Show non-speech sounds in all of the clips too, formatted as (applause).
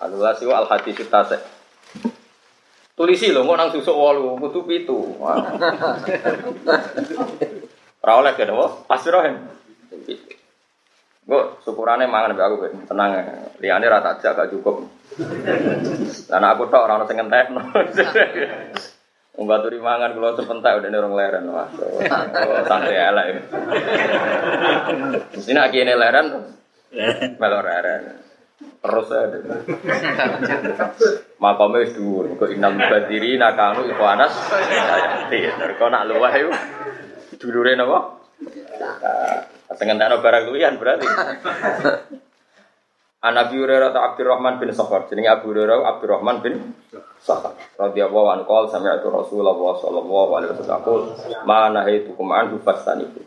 Adalah sih al hadis tase. Tulisi lo, mau nang susuk walu, butuh pitu. (laughs) Rawleh ke dong, pasti rohen. Gue syukurannya mangan be aku be, tenang. Liane rata aja cukup. Dan aku tok (laughs) orang sing ngentek. Membaturi mangan kalau sepentak udah nerong leren wah. Santai elek. Mesti nak kene leren. Melor leren. Terus ada. Makamnya wis dhuwur, inal mubadiri nakanu iku anas. Saya kok nak luwah iku. Dulure napa? Sengentakno barang kuwian berarti. An Abi Hurairah ta Abdurrahman bin Sakhar. Jenenge Abu Hurairah Abdurrahman bin Sakhar. Radhiyallahu anhu qol sami'tu Rasulullah sallallahu alaihi wasallam ma nahaitukum an fastaniku.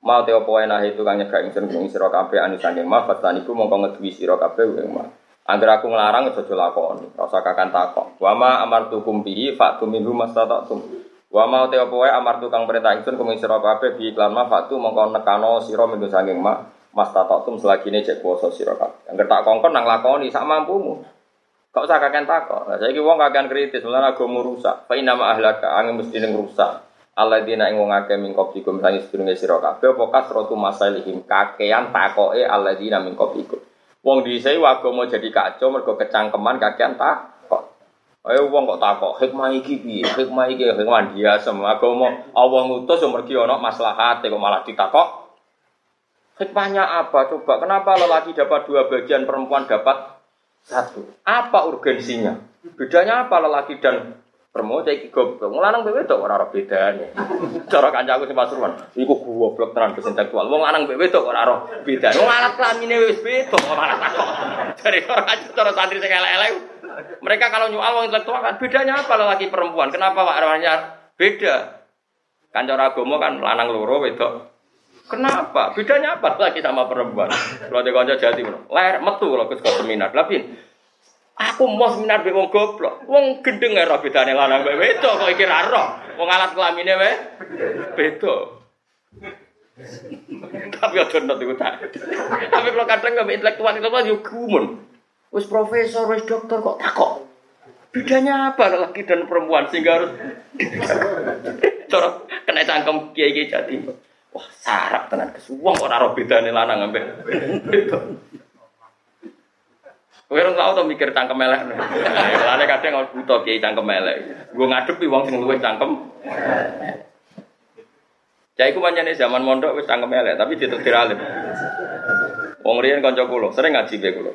Mau te opo enak itu kang nyegah ingsun ing sira kabeh anu saking ma fastaniku mongko ngeduwi sira kabeh ing ma. Angger aku nglarang aja lakoni, ora usah kakan takok. Wa ma amartukum bihi fa'tu minhu mastata'tum. Wa ma te opo wae amartu kang perintah ingsun kuming sira kabeh bi iklan ma fa'tu mongko nekano sira minhu saking ma Mas tatatum selagi cek kuasa sira kabeh. Angger tak kongkon nang lakoni sak mampumu. Kok usah kakek takok. Saiki wong kakean kritis, mulane agama rusak. Fa inna ma ahlaka angin mesti rusak. Allah dina ing wong akeh min kopikum sangi sedurunge sira kabeh apa kasratu masalihim kakean takoke Allah dina min kopikum. Wong dhisik agama jadi kacau mergo kecangkeman kakean takok. Ayo wong kok takok, hikmah iki piye? Hikmah iki hikmah dia semua agama Allah ngutus mergi ana maslahate kok malah ditakok Hikmahnya apa? Coba, kenapa lelaki dapat dua bagian, perempuan dapat satu? Apa urgensinya? Bedanya apa lelaki dan perempuan? Saya goblok. Ngelanang bebek itu orang bedanya. Cara kancaku sing pasuruan, iku goblok tenan ke intelektual. Wong lanang bebek itu orang roh bedanya. Wong alat kelamine wis beda, malah takok. Dari kanca cara santri sing elek-elek. Mereka kalau nyual wong intelektual kan bedanya apa lelaki perempuan? Kenapa warnanya beda? Kanca agama kan lanang loro wedok Kenapa? Bedanya apa lagi sama perempuan? Kalau ada kanca jati, ler metu kalau ke seminar. Tapi aku mau seminar be wong goblok. Wong gendeng ora bedane lanang mbek wedok kok iki ra. Wong alat kelamine wae beda. Tapi aja nonton iku tak. Tapi kalau kadang nggak intelektual kan yo gumun. Wis profesor, wis dokter kok takok. Bedanya apa laki dan perempuan sehingga harus cara kena cangkem kiai-kiai jati. Wah, sarap tenan kesuwung kok ora bedane lanang ambek. Kowe ora tau mikir cangkem elek. Lane kadang orang buta kiai cangkem elek. Gue ngadepi wong sing luwih cangkem. Cai ku pancene zaman mondok wis cangkem elek, tapi ditetir alim. Wong riyen kanca kula, sering ngaji be kula.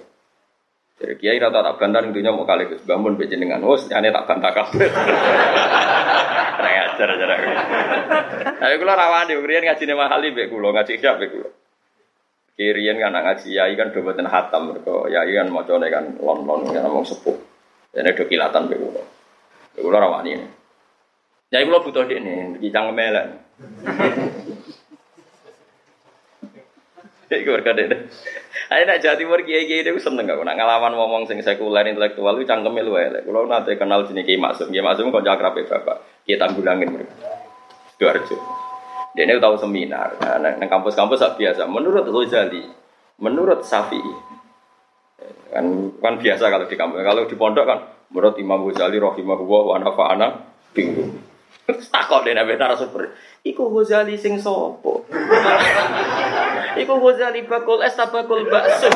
Jadi kiai rata tak bantar intinya mau kali Gus bangun be jenengan. Wes nyane tak bantah kabeh. Ora ajar ajar. Tapi kula rawani ngriyen ngajine mahali mbek kula, ngaji siap mbek kula. Kirian kan ngaji yai kan do boten hatam mergo yai kan macane kan lon-lon kan ngomong sepuh. Dene do kilatan mbek kula. Kula rawani. Yai kula butuh dekne, iki cang melek. Iku berkade deh. Ayo nak Jawa Timur kiai kiai itu seneng gak? Nak ngalaman ngomong sing sekuler intelektual itu cangkemnya lu elek. Kalau nanti kenal sini kiai maksum, kiai maksum kau jakrap bapak. Kiai tanggulangin mereka. Sidoarjo. Dia ini tahu seminar. Nah, nang kampus-kampus biasa. Menurut Ghazali, menurut Syafi'i, kan kan biasa kalau di kampus. Kalau di pondok kan menurut Imam Ghazali rahimahullah wa nafa'ana bingung. Takut deh nabi super. Iku Ghazali sing sopo. (laughs) Iku Ghazali bakul es bakul bakso. (laughs)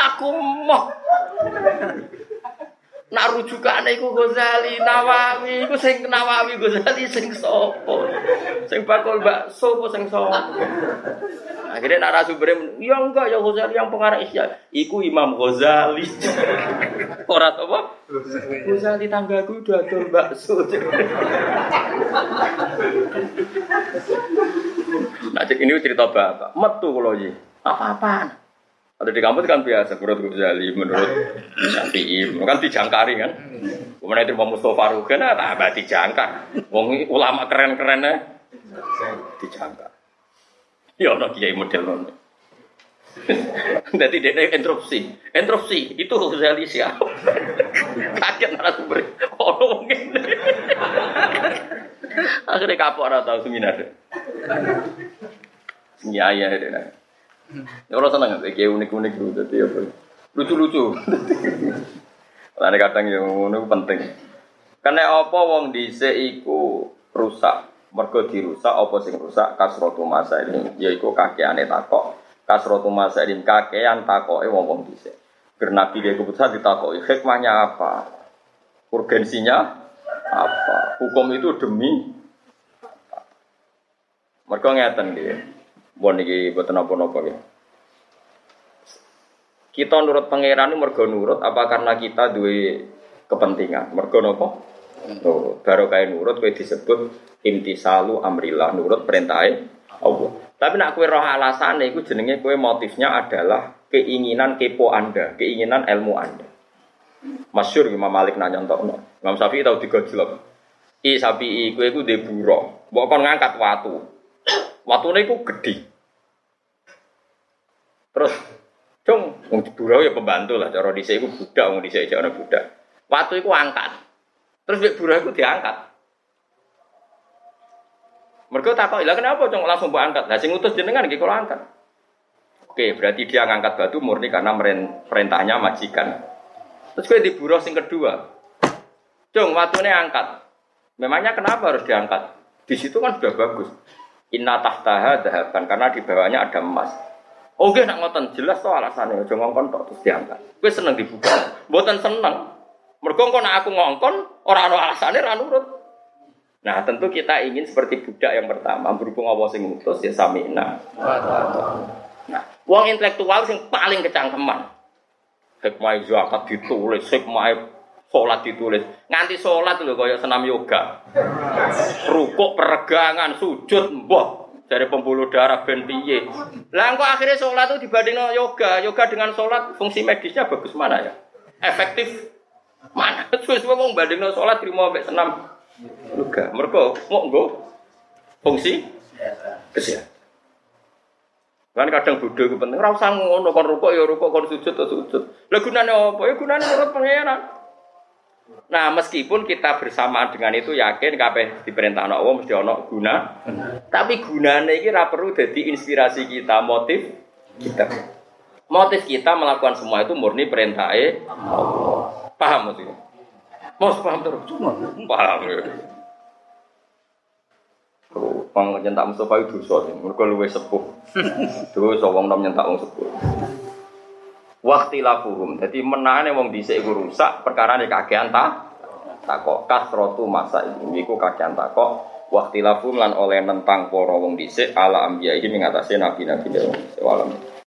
Aku mau Nak rujukane iku Ghazali, Nawawi, iku sing Nawawi Ghazali sing sapa? Sing bakul bakso apa sing sapa? Akhirnya narasumbernya, ya enggak ya Ghazali yang pengarang Isya. Iku Imam Ghazali. (laughs) Ora apa? Ghazali tanggaku udah adol bakso. Nah, ini cerita bapak. Metu kalau ji. Apa-apaan? Ada di kampus kan biasa, menurut Ghazali, menurut Syafi'i, kan dijangkari kan. Kemudian itu Mustafa Rugen, nah, dijangkar. Wong ulama keren-keren ya, dijangkar. Ya, no kiai model non. (laughs) Jadi dia interupsi, interupsi itu Ghazali siapa? (laughs) Kaget narasumber. Oh, mungkin. (laughs) Akhirnya kapok tahu seminar. Iya, iya, iya. Ya orang seneng kayak unik-unik gitu, jadi apa? Lucu-lucu. Lain kadang yang ngono penting. Karena apa wong dhisik iku rusak. Mergo dirusak apa sing rusak kasrotu masa ini yaiku kakeane takok. Kasrotu masa ini kakean takoke wong-wong dhisik. Karena nabi dia keputusan ditakoki hikmahnya apa? Urgensinya apa? Hukum itu demi Mereka ngeten gitu. Bon iki boten napa-napa ya. Kita nurut pangeran mergo nurut apa karena kita duwe kepentingan? Mergo napa? Nurut. Baru kayak nurut kowe disebut imtisalu amrillah, nurut perintah Allah. Tapi nak kue roh alasan itu jenenge kue motifnya adalah keinginan kepo Anda, keinginan ilmu Anda. Masyur Imam Malik nanya untuk Imam Syafi'i tahu tiga jelek. I sapi i kue ku deburo, bukan ngangkat watu. Watune ku gede. Terus, cung, wong burau ya pembantu lah. Cara dhisik iku budak, wong dhisik ana budak. Watu iku angkat. Terus mek burau iku diangkat. Mereka takut, lah kenapa cung langsung mbok angkat? Lah sing ngutus jenengan iki kalau angkat. Oke, berarti dia ngangkat batu murni karena perintahnya majikan. Terus gue di buruh sing kedua. Cung, watunya angkat. Memangnya kenapa harus diangkat? Di situ kan sudah bagus. Inna tahtaha dahaban karena di bawahnya ada emas. Oke, nak ngoten jelas to alasannya. Aja ngongkon tok terus diangkat. Kowe seneng dibuka. Mboten seneng. Mergo nak aku ngongkon ora ana alasane ra nurut. Nah, tentu kita ingin seperti budak yang pertama, berhubung Allah sing ngutus ya samina. Nah, wong intelektual sing paling kecangkeman. Hikmah zakat ditulis, hikmah sholat ditulis. Nganti sholat lho kaya senam yoga. Rukuk, peregangan, sujud, mbah dari pembuluh darah ben piye. Lah kok akhirnya sholat itu dibanding yoga, yoga dengan sholat fungsi medisnya bagus mana ya? Efektif mana? (laughs) Terus mau banding sholat terima sampai senam yoga. Mereka mau nggo fungsi kesehatan. Kan kadang bodoh itu penting. Rasa ngono kon rukuk ya rukuk kon sujud ya sujud. Lah gunane apa? Ya gunane menurut pangeran. Nah, meskipun kita bersamaan dengan itu yakin kabeh diperintah Allah mesti ono guna. Tapi gunanya ini ra perlu jadi inspirasi kita, motif kita. Motif kita melakukan semua itu murni perintah Allah. Paham maksudnya? Mau paham terus? Paham. Ya. Wong nyentak Mustafa itu dosa mergo luwe sepuh. (laughs) Dosa wong nom nyentak wong sepuh. Waktu lafuhum. Jadi menane wong dhisik iku rusak perkara nek kakean ta takok kasrotu masa ini iku kakean takok waktu lafuhum lan oleh nentang para wong dhisik ala ambiya ini mengatasi nabi-nabi dewa. Walam.